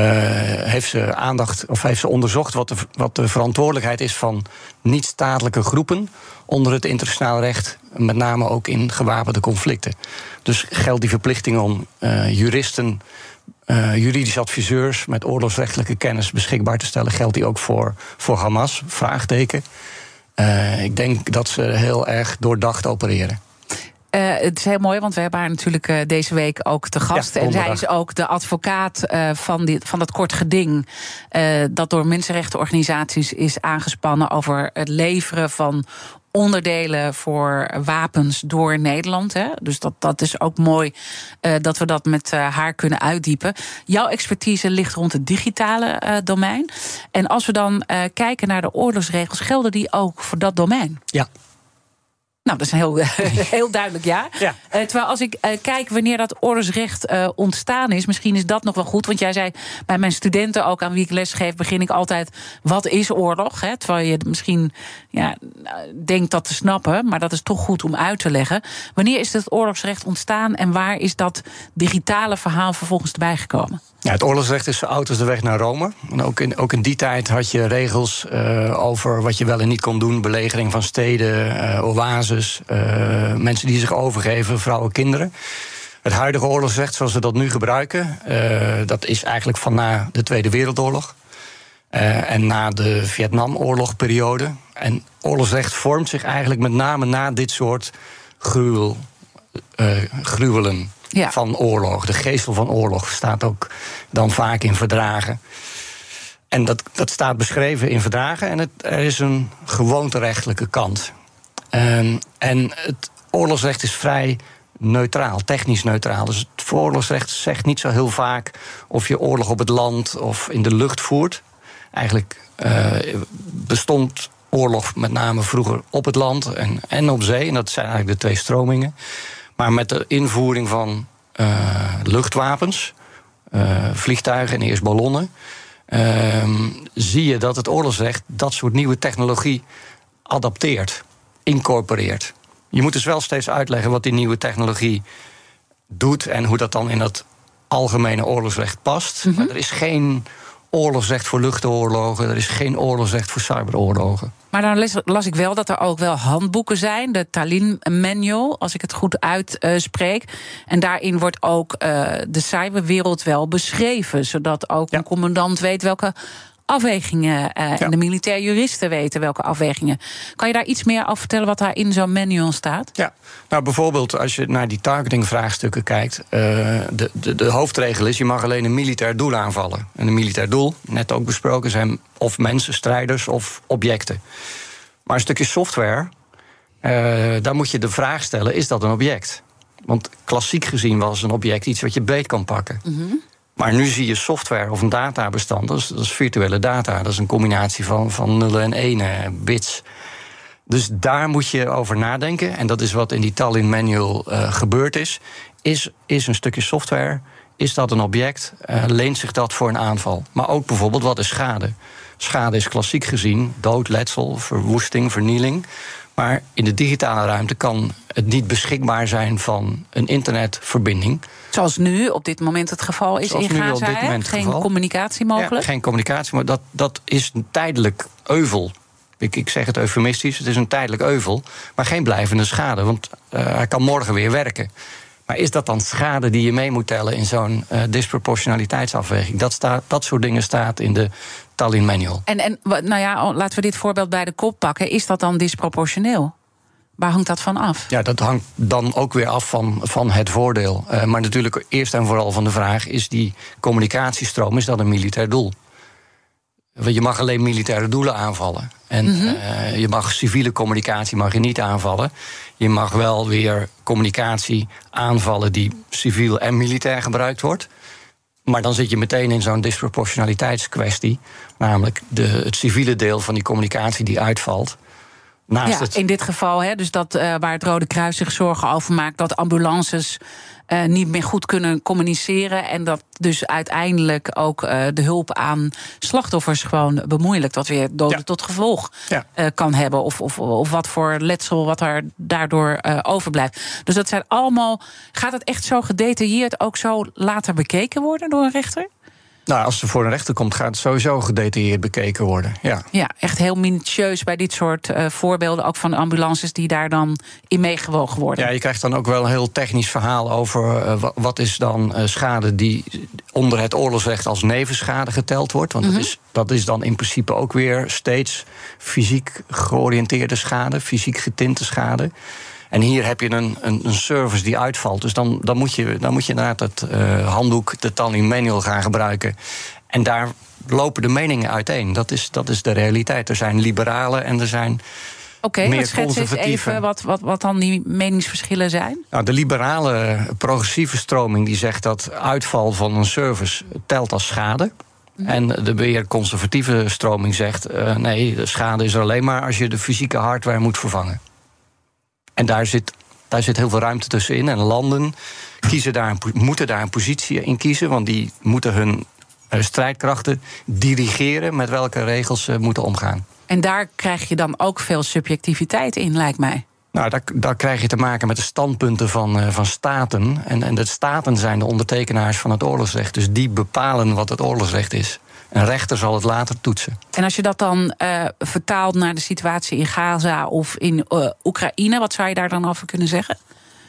heeft ze aandacht of heeft ze onderzocht wat de, wat de verantwoordelijkheid is van niet-statelijke groepen onder het internationaal recht, met name ook in gewapende conflicten. Dus geldt die verplichting om uh, juristen uh, juridische adviseurs met oorlogsrechtelijke kennis beschikbaar te stellen. Geldt die ook voor, voor Hamas? Vraagteken. Uh, ik denk dat ze heel erg doordacht opereren. Uh, het is heel mooi, want we hebben haar natuurlijk uh, deze week ook te gast. Ja, en zij is ook de advocaat uh, van, dit, van dat kort geding. dat door mensenrechtenorganisaties is aangespannen over het leveren van onderdelen voor wapens door Nederland. Hè? Dus dat, dat is ook mooi uh, dat we dat met uh, haar kunnen uitdiepen. Jouw expertise ligt rond het digitale uh, domein. En als we dan kijken naar de oorlogsregels, gelden die ook voor dat domein? Ja. Nou, dat is een heel, heel duidelijk ja. ja. Uh, terwijl als ik uh, kijk wanneer dat oorlogsrecht uh, ontstaan is, misschien is dat nog wel goed. Want jij zei bij mijn studenten ook aan wie ik les geef, begin ik altijd: wat is oorlog? Hè? Terwijl je misschien ja, denkt dat te snappen, maar dat is toch goed om uit te leggen. Wanneer is het oorlogsrecht ontstaan en waar is dat digitale verhaal vervolgens erbij gekomen? Ja, het oorlogsrecht is oud als de weg naar Rome. En ook in, ook in die tijd had je regels uh, over wat je wel en niet kon doen: belegering van steden, uh, oases, uh, mensen die zich overgeven, vrouwen, kinderen. Het huidige oorlogsrecht zoals we dat nu gebruiken, dat is eigenlijk van na de Tweede Wereldoorlog. en na de Vietnamoorlogperiode. En oorlogsrecht vormt zich eigenlijk met name na dit soort gruwel, gruwelen van oorlog. De geestel van oorlog staat ook dan vaak in verdragen. En dat, dat staat beschreven in verdragen en het, er is een gewoonterechtelijke kant. Um, en het oorlogsrecht is vrij neutraal, technisch neutraal. Dus het oorlogsrecht zegt niet zo heel vaak of je oorlog op het land of in de lucht voert. Eigenlijk uh, bestond oorlog met name vroeger op het land en, en op zee. En dat zijn eigenlijk de twee stromingen. Maar met de invoering van uh, luchtwapens, uh, vliegtuigen en eerst ballonnen, uh, zie je dat het oorlogsrecht dat soort nieuwe technologie adapteert, incorporeert. Je moet dus wel steeds uitleggen wat die nieuwe technologie doet en hoe dat dan in dat algemene oorlogsrecht past. Mm -hmm. Maar er is geen oorlogsrecht voor luchtoorlogen, er is geen oorlogsrecht voor cyberoorlogen. Maar dan las, las, ik wel dat er ook wel handboeken zijn, de Tallinn Manual, als ik het goed uitspreek. Uh, en daarin wordt ook uh, de cyberwereld wel beschreven, zodat ook ja. een commandant weet welke afwegingen. Uh, ja. En de militair juristen weten welke afwegingen. Kan je daar iets meer over vertellen wat daar in zo'n manual staat? Ja, nou bijvoorbeeld als je naar die targeting-vraagstukken kijkt. Uh, de, de, de hoofdregel is: je mag alleen een militair doel aanvallen. En een militair doel, net ook besproken, zijn of mensen, strijders of objecten. Maar een stukje software, uh, daar moet je de vraag stellen: is dat een object? Want klassiek gezien was een object iets wat je beet kan pakken. Mm -hmm. Maar nu zie je software of een databestand, dat is, virtuele data. Dat is een combinatie van, van nullen en enen, bits. Dus daar moet je over nadenken. En dat is wat in die Tallinn Manual uh, gebeurd is. is. Is een stukje software, is dat een object? Uh, leent zich dat voor een aanval? Maar ook bijvoorbeeld, wat is schade? Schade is klassiek gezien dood, letsel, verwoesting, vernieling. Maar in de digitale ruimte kan het niet beschikbaar zijn van een internetverbinding. Zoals nu op dit moment het geval is Zoals in Gaza. Nu op dit moment geen geval. communicatie mogelijk? Ja, geen communicatie, maar dat, dat is een tijdelijk euvel. Ik, ik zeg het eufemistisch, het is een tijdelijk euvel. Maar geen blijvende schade, want uh, hij kan morgen weer werken. Maar is dat dan schade die je mee moet tellen in zo'n uh, disproportionaliteitsafweging? Dat, staat, dat soort dingen staat in de Tallinn Manual. En, en nou ja, laten we dit voorbeeld bij de kop pakken. Is dat dan disproportioneel? Waar hangt dat van af? Ja, dat hangt dan ook weer af van, van het voordeel. Uh, maar natuurlijk eerst en vooral van de vraag... is die communicatiestroom, is dat een militair doel? Want je mag alleen militaire doelen aanvallen. En mm -hmm. uh, je mag civiele communicatie mag je niet aanvallen. Je mag wel weer communicatie aanvallen die civiel en militair gebruikt wordt. Maar dan zit je meteen in zo'n disproportionaliteitskwestie. Namelijk de, het civiele deel van die communicatie die uitvalt. Naast ja, het... in dit geval, hè, dus dat, uh, waar het Rode Kruis zich zorgen over maakt... dat ambulances uh, niet meer goed kunnen communiceren... en dat dus uiteindelijk ook uh, de hulp aan slachtoffers gewoon bemoeilijkt... wat weer doden ja. tot gevolg ja. kan hebben... Of, of, of wat voor letsel wat er daardoor overblijft. Dus dat zijn allemaal... Gaat het echt zo gedetailleerd ook zo later bekeken worden door een rechter? Nou, als er voor een rechter komt, gaat het sowieso gedetailleerd bekeken worden. Ja, ja echt heel minutieus bij dit soort uh, voorbeelden, ook van ambulances die daar dan in meegewogen worden. Ja, je krijgt dan ook wel een heel technisch verhaal over uh, wat is dan uh, schade die onder het oorlogsrecht als nevenschade geteld wordt. Want mm -hmm. dat, is, dat is dan in principe ook weer steeds fysiek georiënteerde schade, fysiek getinte schade. En hier heb je een, een, een service die uitvalt. Dus dan, dan, moet, je, dan moet je inderdaad het uh, handboek, de Tallinn Manual gaan gebruiken. En daar lopen de meningen uiteen. Dat is, dat is de realiteit. Er zijn liberalen en er zijn. Oké, okay, schets eens even wat, wat, wat dan die meningsverschillen zijn. Nou, de liberale progressieve stroming die zegt dat uitval van een service telt als schade. Mhm. En de weer conservatieve stroming zegt: uh, nee, de schade is er alleen maar als je de fysieke hardware moet vervangen. En daar zit, daar zit heel veel ruimte tussenin. En landen kiezen daar moeten daar een positie in kiezen, want die moeten hun uh, strijdkrachten dirigeren met welke regels ze moeten omgaan. En daar krijg je dan ook veel subjectiviteit in, lijkt mij. Nou, daar, daar krijg je te maken met de standpunten van, uh, van staten. En, en de staten zijn de ondertekenaars van het oorlogsrecht. Dus die bepalen wat het oorlogsrecht is. Een rechter zal het later toetsen. En als je dat dan uh, vertaalt naar de situatie in Gaza of in uh, Oekraïne, wat zou je daar dan over kunnen zeggen?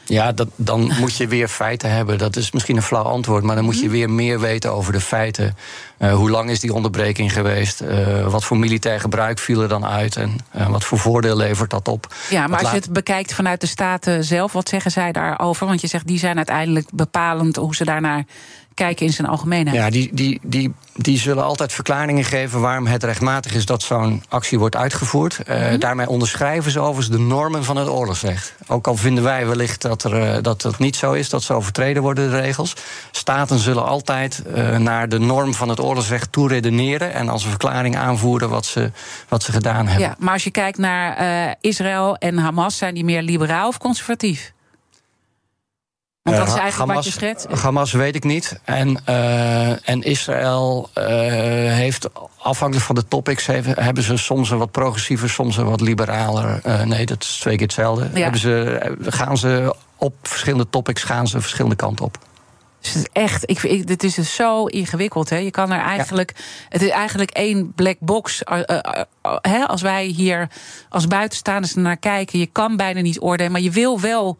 Ja, dat, dan moet je weer feiten hebben. Dat is misschien een flauw antwoord, maar dan moet je mhm. weer meer weten over de feiten. Uh, hoe lang is die onderbreking geweest? Uh, wat voor militair gebruik viel er dan uit? En uh, wat voor voordeel levert dat op? Ja, maar als je het bekijkt vanuit de Staten zelf, wat zeggen zij daarover? Want je zegt die zijn uiteindelijk bepalend hoe ze daarnaar kijken in zijn algemeenheid. Ja, die, die, die, die zullen altijd verklaringen geven waarom het rechtmatig is dat zo'n actie wordt uitgevoerd. Uh, Daarmee onderschrijven ze overigens de normen van het oorlogsrecht. Ook al vinden wij wellicht dat, er, uh, dat het niet zo is, dat ze overtreden worden, de regels. Staten zullen altijd uh, naar de norm van het oorlogsrecht toe redeneren en als een verklaring aanvoeren wat ze, wat ze gedaan hebben. Ja, maar als je kijkt naar Israël en Hamas, zijn die meer liberaal of conservatief? Want dat is eigenlijk Hamas, wat je schetst. Hamas weet ik niet. En, uh, en Israël uh, heeft, afhankelijk van de topics, hebben ze soms een wat progressiever, soms een wat liberaler. Uh, nee, dat is twee keer hetzelfde. Ja. Hebben ze, gaan ze op verschillende topics gaan ze verschillende kanten op. Dus het is echt, ik, ik, dit is dus zo ingewikkeld. Hè? Je kan er eigenlijk, ja. het is eigenlijk één black box. Uh, uh, uh, hè? Als wij hier als buitenstaanders naar kijken, je kan bijna niet oordelen, maar je wil wel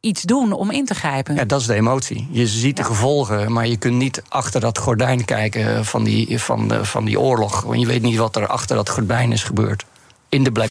iets doen om in te grijpen. Ja, dat is de emotie. Je ziet de gevolgen, maar je kunt niet achter dat gordijn kijken van die, van de, van die oorlog. Want je weet niet wat er achter dat gordijn is gebeurd. In de black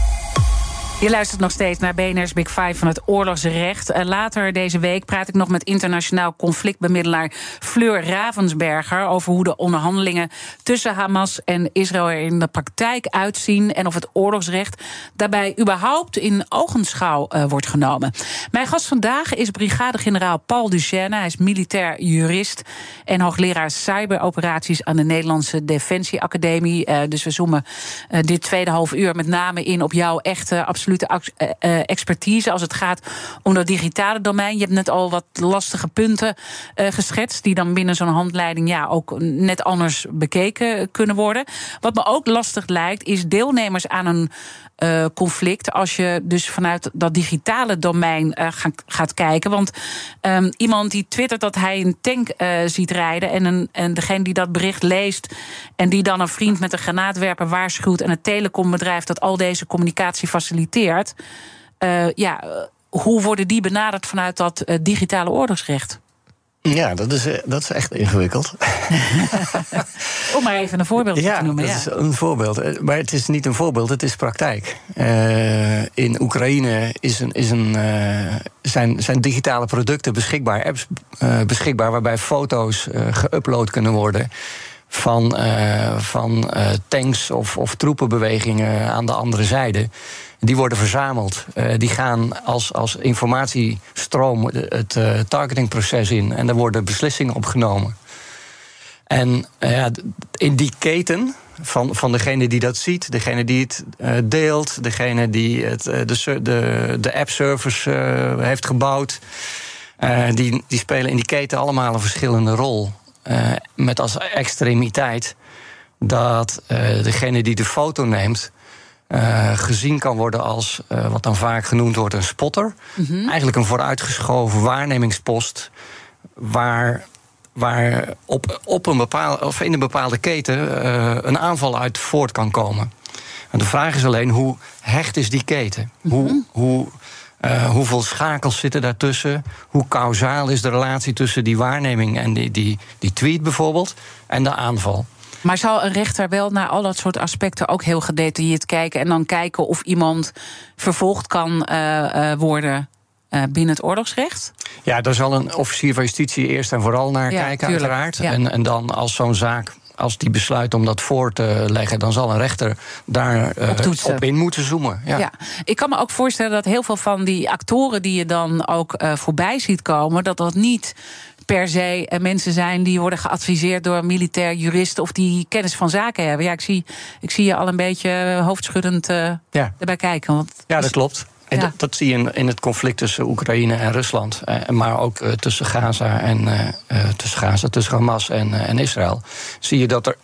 Je luistert nog steeds naar BNR's Big Five van het oorlogsrecht. later deze week praat ik nog met internationaal conflictbemiddelaar Fleur Ravensberger over hoe de onderhandelingen tussen Hamas en Israël er in de praktijk uitzien en of het oorlogsrecht daarbij überhaupt in ogenschouw uh, wordt genomen. Mijn gast vandaag is brigadegeneraal Paul Duchesne. Hij is militair jurist en hoogleraar cyberoperaties aan de Nederlandse Defensieacademie. Uh, dus we zoomen dit tweede half uur met name in op jouw echte absolute absolute eh, eh, expertise als het gaat om dat digitale domein. Je hebt net al wat lastige punten uh, geschetst, die dan binnen zo'n handleiding ja, ook net anders bekeken kunnen worden. Wat me ook lastig lijkt, is deelnemers aan een conflict. Als je dus vanuit dat digitale domein gaat kijken. Want um, iemand die twittert dat hij een tank ziet rijden. En, een, en degene die dat bericht leest. En die dan een vriend met een granaatwerper waarschuwt. En het telecombedrijf dat al deze communicatie faciliteert. Ja, hoe worden die benaderd vanuit dat digitale oorlogsrecht? Ja, dat is, eh, dat is echt ingewikkeld. Om maar even een voorbeeld ja, te noemen. Dat is een voorbeeld. Eh, maar het is niet een voorbeeld, het is praktijk. Uh, in Oekraïne is een, is een, uh, zijn, zijn digitale producten beschikbaar, apps uh, beschikbaar, waarbij foto's geüpload kunnen worden van, van tanks of, of troepenbewegingen aan de andere zijde die worden verzameld. Uh, die gaan als, als informatiestroom het targetingproces in. En er worden beslissingen opgenomen. En ja, in die keten van, van degene die dat ziet, degene die het deelt, degene die het, de, de, de app-service heeft gebouwd, die, die spelen in die keten allemaal een verschillende rol. Met als extremiteit dat degene die de foto neemt eh, gezien kan worden als wat dan vaak genoemd wordt een spotter. Eigenlijk een vooruitgeschoven waarnemingspost waar waar op, op een bepaalde, of in een bepaalde keten een aanval uit voort kan komen. En de vraag is alleen hoe hecht is die keten? Hoe, hoe, uh, hoeveel schakels zitten daartussen? Hoe kausaal is de relatie tussen die waarneming en die, die, die tweet bijvoorbeeld en de aanval? Maar zal een rechter wel naar al dat soort aspecten ook heel gedetailleerd kijken en dan kijken of iemand vervolgd kan uh, uh, worden binnen het oorlogsrecht? Ja, daar zal een officier van justitie eerst en vooral naar kijken, uiteraard. En, en dan als zo'n zaak als die besluit om dat voor te leggen, dan zal een rechter daar uh, op, in moeten zoomen. Ja. ja. ik kan me ook voorstellen dat heel veel van die actoren die je dan ook uh, voorbij ziet komen, dat dat niet per se uh, mensen zijn die worden geadviseerd door militair juristen of die kennis van zaken hebben. Ja, ik zie, ik zie je al een beetje hoofdschuddend ja. erbij kijken. Want ja, dat klopt. En dat, dat, zie je in, in, het conflict tussen Oekraïne en Rusland. Eh, maar ook uh, tussen Gaza en uh, tussen Gaza, tussen Hamas en, en Israël. Zie je dat er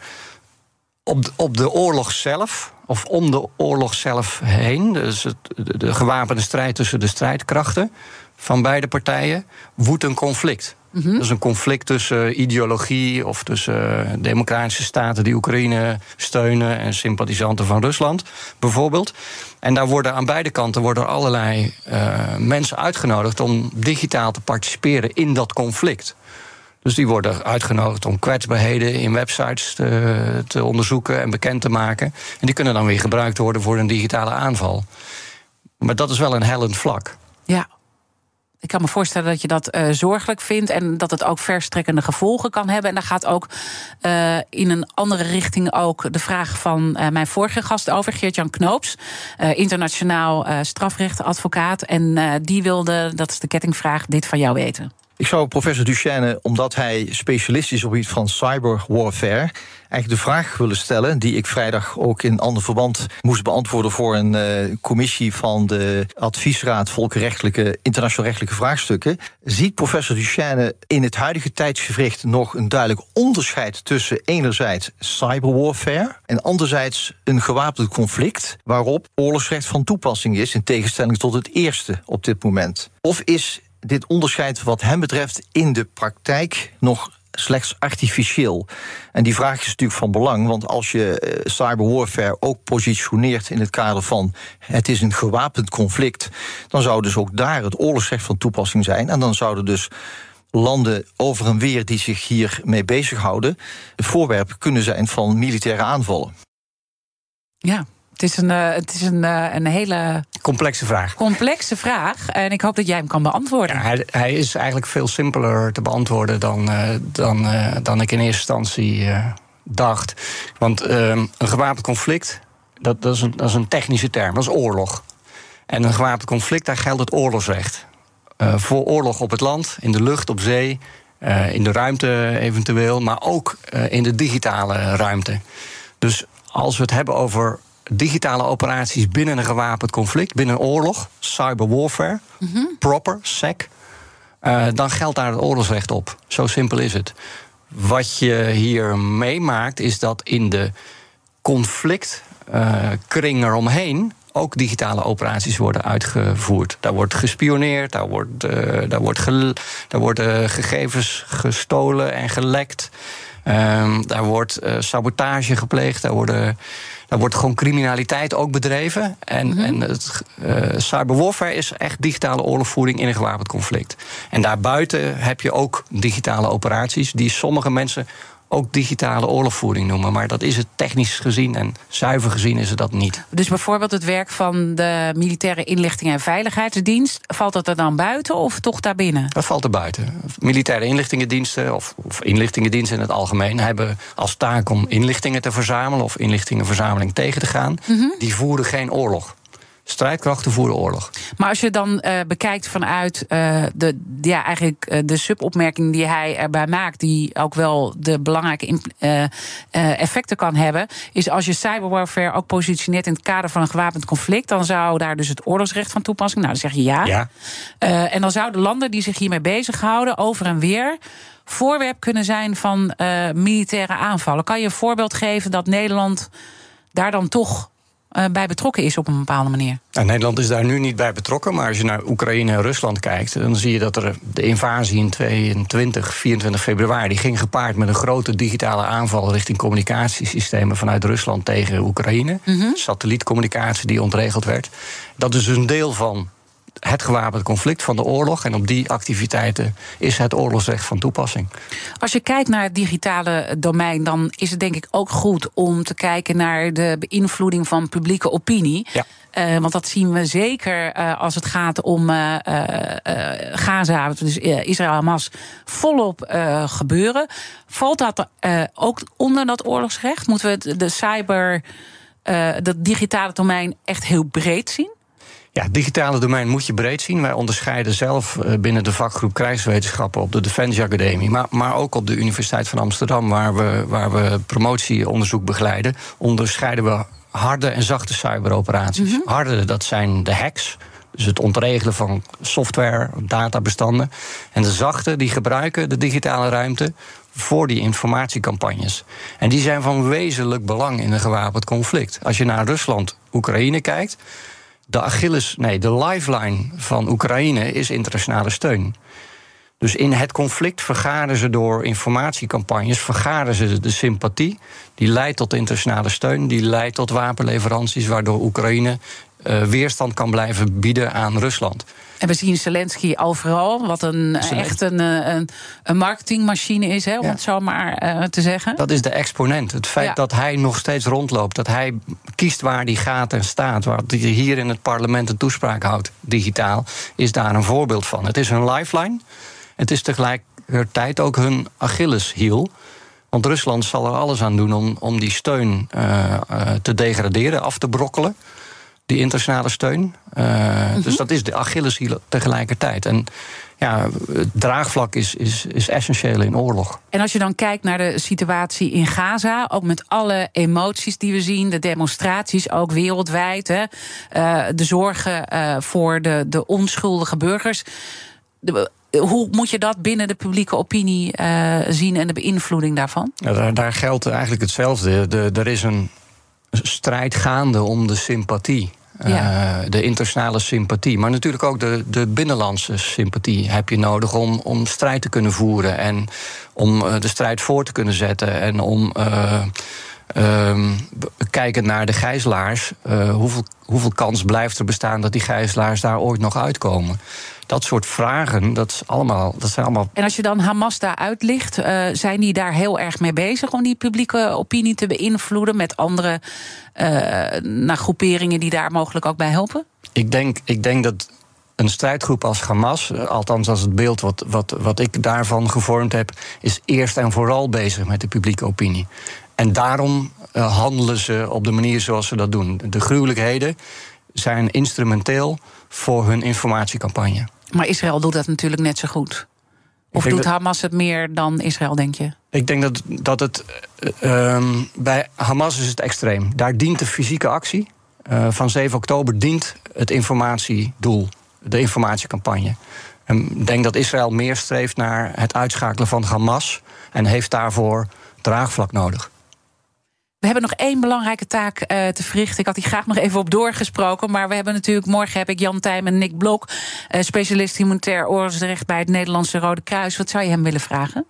op de, op de oorlog zelf, of om de oorlog zelf heen, dus het, de, de gewapende strijd tussen de strijdkrachten van beide partijen, woedt een conflict. Mm Dat is een conflict tussen ideologie of tussen democratische staten die Oekraïne steunen en sympathisanten van Rusland, bijvoorbeeld. En daar worden aan beide kanten worden allerlei uh, mensen uitgenodigd om digitaal te participeren in dat conflict. Dus die worden uitgenodigd om kwetsbaarheden in websites te, te, onderzoeken en bekend te maken. En die kunnen dan weer gebruikt worden voor een digitale aanval. Maar dat is wel een hellend vlak. Ja, ik kan me voorstellen dat je dat uh, zorgelijk vindt en dat het ook verstrekkende gevolgen kan hebben. En daar gaat ook uh, in een andere richting ook de vraag van uh, mijn vorige gast over, Geert-Jan Knoops, internationaal strafrechtadvocaat. En die wilde, dat is de kettingvraag, dit van jou weten. Ik zou professor Duchesne, omdat hij specialist is op het van cyberwarfare, eigenlijk de vraag willen stellen, die ik vrijdag ook in ander verband moest beantwoorden voor een uh, commissie van de Adviesraad Volkenrechtelijke, Internationaal Rechtelijke Vraagstukken. Ziet professor Duchesne in het huidige tijdsgevricht nog een duidelijk onderscheid tussen enerzijds cyberwarfare en anderzijds een gewapend conflict waarop oorlogsrecht van toepassing is, in tegenstelling tot het eerste op dit moment? Of is dit onderscheid wat hem betreft in de praktijk nog slechts artificieel. En die vraag is natuurlijk van belang, want als je uh, cyberwarfare ook positioneert in het kader van het is een gewapend conflict, dan zou dus ook daar het oorlogsrecht van toepassing zijn. En dan zouden dus landen over en weer die zich hiermee bezighouden, het voorwerp kunnen zijn van militaire aanvallen. Ja, het is een, uh, het is een, uh, een hele. Complexe vraag. Complexe vraag. En ik hoop dat jij hem kan beantwoorden. Ja, hij, hij, is eigenlijk veel simpeler te beantwoorden dan, uh, dan, dan ik in eerste instantie dacht. Want ehm, een gewapend conflict, dat, dat, is een, dat is een technische term, dat is oorlog. En een gewapend conflict, daar geldt het oorlogsrecht. voor oorlog op het land, in de lucht, op zee, in de ruimte eventueel, maar ook in de digitale ruimte. Dus als we het hebben over digitale operaties binnen een gewapend conflict, binnen een oorlog, cyberwarfare, mm proper, SEC, uh, dan geldt daar het oorlogsrecht op. Zo simpel is het. Wat je hier meemaakt, is dat in de conflictkring uh, eromheen ook digitale operaties worden uitgevoerd. Daar wordt gespioneerd, daar, wordt, uh, daar, wordt daar worden gegevens gestolen en gelekt. Um, daar wordt sabotage gepleegd, daar worden daar wordt gewoon criminaliteit ook bedreven. En, mm en het, uh, cyberwarfare is echt digitale oorlogvoering in een gewapend conflict. En daarbuiten heb je ook digitale operaties die sommige mensen ook digitale oorlogvoering noemen. Maar dat is het technisch gezien en zuiver gezien is het dat niet. Dus bijvoorbeeld het werk van de militaire inlichting en veiligheidsdienst, valt dat er dan buiten of toch daarbinnen? Dat valt er buiten. Militaire inlichtingendiensten of, of inlichtingendiensten in het algemeen hebben als taak om inlichtingen te verzamelen of inlichtingenverzameling tegen te gaan. Mhm. Die voeren geen oorlog strijdkrachten voeren oorlog. Maar als je dan uh, bekijkt vanuit uh, de, ja, eigenlijk, uh, de subopmerking die hij erbij maakt, die ook wel de belangrijke effecten kan hebben, is als je cyberwarfare ook positioneert in het kader van een gewapend conflict, dan zou daar dus het oorlogsrecht van toepassing. Nou, dan zeg je ja. ja. en dan zouden landen die zich hiermee bezighouden, over en weer voorwerp kunnen zijn van militaire aanvallen. Kan je een voorbeeld geven dat Nederland daar dan toch bij betrokken is op een bepaalde manier. Nou, Nederland is daar nu niet bij betrokken, maar als je naar Oekraïne en Rusland kijkt, dan zie je dat er de invasie in 22, 24 februari die ging gepaard met een grote digitale aanval richting communicatiesystemen vanuit Rusland tegen Oekraïne. Mhm. Satellietcommunicatie die ontregeld werd. Dat is dus een deel van het gewapend conflict van de oorlog. En op die activiteiten is het oorlogsrecht van toepassing. Als je kijkt naar het digitale domein, dan is het denk ik ook goed om te kijken naar de beïnvloeding van publieke opinie. Ja. Uh, want dat zien we zeker uh, als het gaat om uh, Gaza, dus Israël-Hamas, volop gebeuren. Valt dat ook onder dat oorlogsrecht? Moeten we de cyber, dat digitale domein echt heel breed zien? Ja, het digitale domein moet je breed zien. Wij onderscheiden zelf binnen de vakgroep krijgswetenschappen op de Defensie Academie, maar, maar ook op de Universiteit van Amsterdam, waar we, waar we promotieonderzoek begeleiden, onderscheiden we harde en zachte cyberoperaties. Mhm. Harde, dat zijn de hacks. Dus het ontregelen van software, databestanden. En de zachte, die gebruiken de digitale ruimte voor die informatiecampagnes. En die zijn van wezenlijk belang in een gewapend conflict. Als je naar Rusland, Oekraïne kijkt. De Achilles, nee, de lifeline van Oekraïne is internationale steun. Dus in het conflict vergaren ze door informatiecampagnes, vergaren ze de sympathie. Die leidt tot internationale steun, die leidt tot wapenleveranties, waardoor Oekraïne uh, weerstand kan blijven bieden aan Rusland. En we zien Zelensky overal, wat een, echt een, een, een marketingmachine is, hè, om Ja. het zo maar uh, te zeggen. Dat is de exponent. Het feit Ja. dat hij nog steeds rondloopt, dat hij kiest waar hij gaat en staat, waar hij hier in het parlement een toespraak houdt, digitaal, is daar een voorbeeld van. Het is hun lifeline. Het is tegelijkertijd ook hun Achilleshiel. Want Rusland zal er alles aan doen om, om die steun eh, eh, te degraderen, af te brokkelen. Die internationale steun. Eh, Dus dat is de Achilleshiel tegelijkertijd. En ja, het draagvlak is, is, is essentieel in oorlog. En als je dan kijkt naar de situatie in Gaza, ook met alle emoties die we zien, de demonstraties ook wereldwijd, hè, eh, de zorgen eh, voor de, de onschuldige burgers. De- hoe moet je dat binnen de publieke opinie zien en de beïnvloeding daarvan? Ja, daar, daar geldt eigenlijk hetzelfde. De, er is een strijd gaande om de sympathie. Eh, de internationale sympathie. Maar natuurlijk ook de, de binnenlandse sympathie heb je nodig om, om strijd te kunnen voeren. En om eh, de strijd voor te kunnen zetten. En om. eh, ehm, kijkend naar de gijzelaars, hoeveel, hoeveel kans blijft er bestaan dat die gijzelaars daar ooit nog uitkomen? Dat soort vragen, dat, is allemaal, dat zijn allemaal En als je dan Hamas daar uitlicht, eh, zijn die daar heel erg mee bezig om die publieke opinie te beïnvloeden met andere nou, groeperingen die daar mogelijk ook bij helpen? Ik denk, ik denk dat een strijdgroep als Hamas, althans als het beeld wat, wat, wat ik daarvan gevormd heb, is eerst en vooral bezig met de publieke opinie. En daarom eh, handelen ze op de manier zoals ze dat doen. De gruwelijkheden zijn instrumenteel voor hun informatiecampagne. Maar Israël doet dat natuurlijk net zo goed. Of doet dat- Hamas het meer dan Israël, denk je? Ik denk dat, dat het. eh, ehm, bij Hamas is het extreem. Daar dient de fysieke actie eh, van 7 oktober dient het informatiedoel, de informatiecampagne. En ik denk dat Israël meer streeft naar het uitschakelen van Hamas en heeft daarvoor draagvlak nodig. Hebben nog één belangrijke taak eh, te verrichten. Ik had hier graag nog even op doorgesproken. Maar we hebben natuurlijk, morgen heb ik Jan Tijm en Nick Blok, eh, specialist humanitair oorlogsrecht bij het Nederlandse Rode Kruis. Wat zou je hem willen vragen?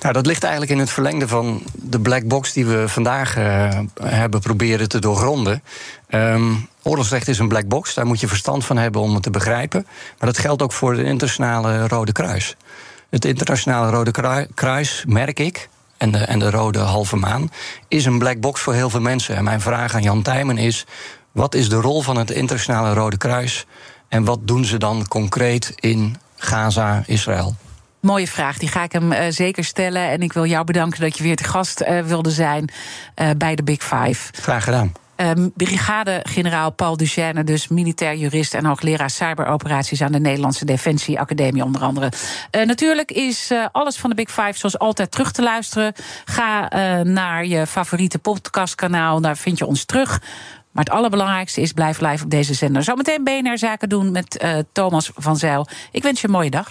Nou, dat ligt eigenlijk in het verlengde van de black box die we vandaag eh, hebben proberen te doorgronden. Ehm, oorlogsrecht is een black box, daar moet je verstand van hebben om het te begrijpen. Maar dat geldt ook voor het internationale Rode Kruis. Het internationale Rode Krui- Kruis, merk ik, en de, en de Rode Halve Maan, is een black box voor heel veel mensen. En mijn vraag aan Jan Tijmen is: wat is de rol van het internationale Rode Kruis en wat doen ze dan concreet in Gaza, Israël? Mooie vraag, die ga ik hem eh, zeker stellen. En ik wil jou bedanken dat je weer te gast eh, wilde zijn eh, bij de Big Five. Graag gedaan. Ehm, Brigade-generaal Paul Duchesne, dus militair jurist en hoogleraar cyberoperaties aan de Nederlandse Defensie Academie, onder andere. Eh, natuurlijk is eh, alles van de Big Five zoals altijd terug te luisteren. Ga eh, naar je favoriete podcastkanaal, daar vind je ons terug. Maar het allerbelangrijkste is blijf live op deze zender. Zometeen BNR Zaken doen met Thomas van Zijl. Ik wens je een mooie dag.